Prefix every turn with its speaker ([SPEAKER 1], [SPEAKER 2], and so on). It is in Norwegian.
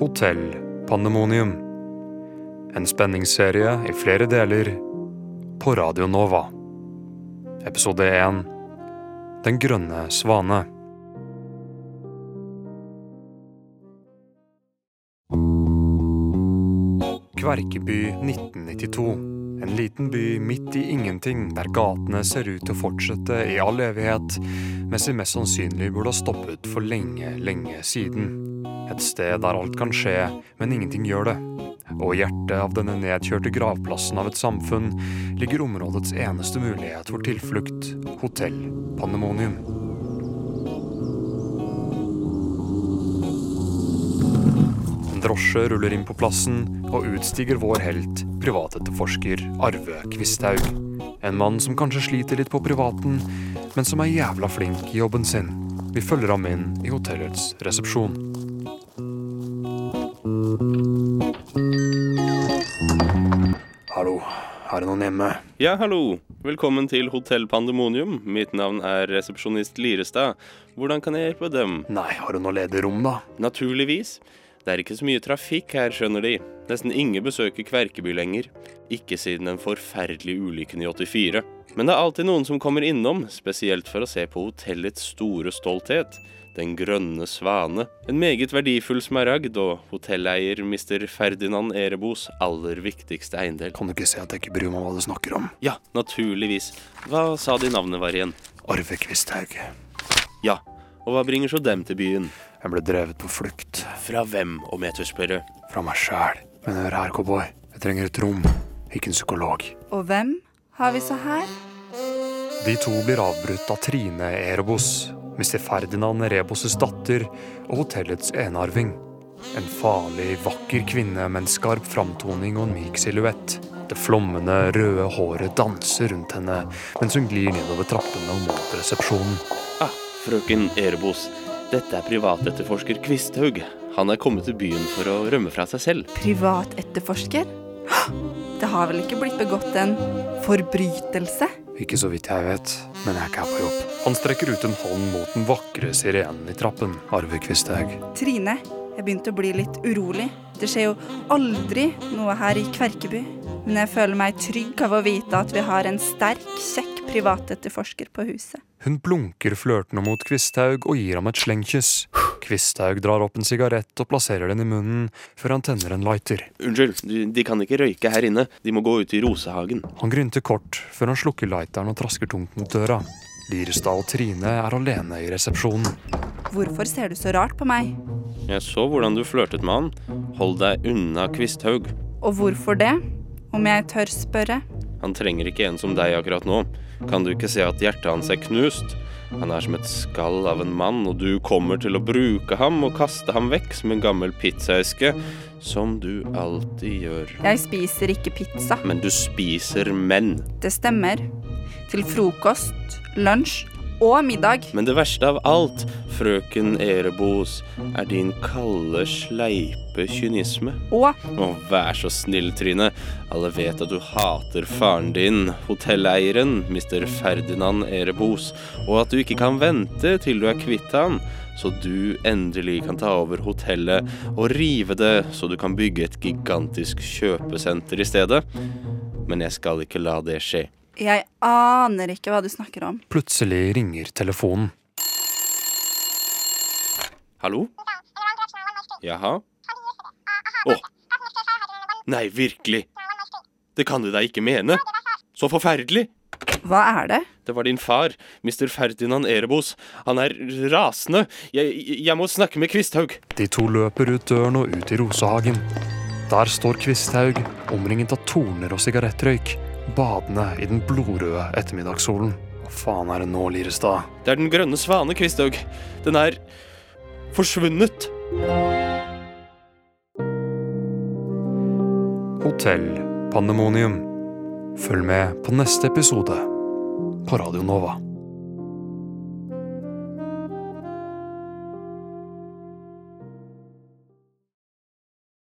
[SPEAKER 1] Hotell Pandemonium. En spenningsserie i flere deler på Radio Nova. Episode 1 Den grønne svane. Kverkeby 1992. En liten by midt i ingenting, der gatene ser ut til å fortsette i all evighet, mens de mest sannsynlig burde ha stoppet for lenge, lenge siden. Et sted der alt kan skje, men ingenting gjør det. Og i hjertet av denne nedkjørte gravplassen av et samfunn ligger områdets eneste mulighet for tilflukt, Hotell Pandemonium. En drosje ruller inn på plassen, og utstiger vår helt, privatetterforsker Arve Kvisthaug. En mann som kanskje sliter litt på privaten, men som er jævla flink i jobben sin. Vi følger ham inn i hotellets resepsjon. Det noen hjemme?
[SPEAKER 2] Ja, hallo. Velkommen til Hotell Pandemonium. Mitt navn er resepsjonist Lirestad. Hvordan kan jeg hjelpe dem?
[SPEAKER 1] Nei, har du noe ledig rom, da?
[SPEAKER 2] Naturligvis. Det er ikke så mye trafikk her, skjønner De. Nesten ingen besøker Kverkeby lenger. Ikke siden den forferdelige ulykken i 84. Men det er alltid noen som kommer innom, spesielt for å se på hotellets store stolthet. Den grønne svane. En meget verdifull smaragd, og hotelleier Mr. Ferdinand Erebos aller viktigste eiendel.
[SPEAKER 1] Kan du ikke se at jeg ikke bryr meg om hva du snakker om?
[SPEAKER 2] Ja, naturligvis. Hva sa de navnet var igjen?
[SPEAKER 1] Arve Kvisthaug.
[SPEAKER 2] Ja, og hva bringer så dem til byen?
[SPEAKER 1] Jeg ble drevet på flukt.
[SPEAKER 2] Fra hvem, om jeg tør spørre?
[SPEAKER 1] Fra meg sjæl. Men hør her, cowboy. Jeg trenger et rom, ikke en psykolog.
[SPEAKER 3] Og hvem har vi så her?
[SPEAKER 1] De to blir avbrutt av Trine Erebos, Mr. Ferdinand Rebos' datter og hotellets enarving. En farlig, vakker kvinne med en skarp framtoning og en myk silhuett. Det flommende, røde håret danser rundt henne mens hun glir nedover trappene og mot resepsjonen.
[SPEAKER 2] Ah, frøken Erebos. Dette er privatetterforsker Kvisthaug. Han er kommet til byen for å rømme fra seg selv.
[SPEAKER 3] Privatetterforsker? Det har vel ikke blitt begått en forbrytelse?
[SPEAKER 1] Ikke så vidt jeg vet, men jeg er ikke her på jobb. Han strekker ut en hånd mot den vakre sirenen i trappen. Arve Kvisthaug.
[SPEAKER 3] Trine, jeg begynte å bli litt urolig. Det skjer jo aldri noe her i Kverkeby. Men jeg føler meg trygg av å vite at vi har en sterk, kjekk privatetterforsker på huset.
[SPEAKER 1] Hun blunker flørtende mot Kvisthaug og gir ham et slengkyss. Kvisthaug drar opp en sigarett og plasserer den i munnen, før han tenner en lighter.
[SPEAKER 2] Unnskyld, de, de kan ikke røyke her inne. De må gå ut i rosehagen.
[SPEAKER 1] Han grynter kort, før han slukker lighteren og trasker tungt mot døra. Lirestad og Trine er alene i resepsjonen.
[SPEAKER 3] Hvorfor ser du så rart på meg?
[SPEAKER 2] Jeg så hvordan du flørtet med han. Hold deg unna Kvisthaug.
[SPEAKER 3] Og hvorfor det? Om jeg tør spørre?
[SPEAKER 2] Han trenger ikke en som deg akkurat nå. Kan du ikke se at hjertet hans er knust? Han er som et skall av en mann, og du kommer til å bruke ham og kaste ham vekk som en gammel pizzaeske, som du alltid gjør.
[SPEAKER 3] Jeg spiser ikke pizza.
[SPEAKER 2] Men du spiser menn.
[SPEAKER 3] Det stemmer. Til frokost, lunsj og middag.
[SPEAKER 2] Men det verste av alt, frøken Erebos, er din kalde, sleipe kynisme.
[SPEAKER 3] Og
[SPEAKER 2] Å, vær så snill, Trine. Alle vet at du hater faren din, hotelleieren, Mr. Ferdinand Erebos, og at du ikke kan vente til du er kvitt han, så du endelig kan ta over hotellet og rive det, så du kan bygge et gigantisk kjøpesenter i stedet. Men jeg skal ikke la det skje.
[SPEAKER 3] Jeg aner ikke hva du snakker om.
[SPEAKER 1] Plutselig ringer telefonen.
[SPEAKER 2] Hallo? Jaha? Å. Nei, virkelig. Det kan du da ikke mene. Så forferdelig.
[SPEAKER 3] Hva er det?
[SPEAKER 2] Det var din far, Mr. Ferdinand Erebos. Han er rasende. Jeg, jeg må snakke med Kvisthaug.
[SPEAKER 1] De to løper ut døren og ut i rosehagen. Der står Kvisthaug, omringet av torner og sigarettrøyk, badende i den blodrøde ettermiddagssolen. Hva faen er det nå, Lirestad?
[SPEAKER 2] Det er den grønne svane, Kvisthaug. Den er forsvunnet.
[SPEAKER 1] Hotell Pandemonium. Følg med på neste episode på Radio Nova.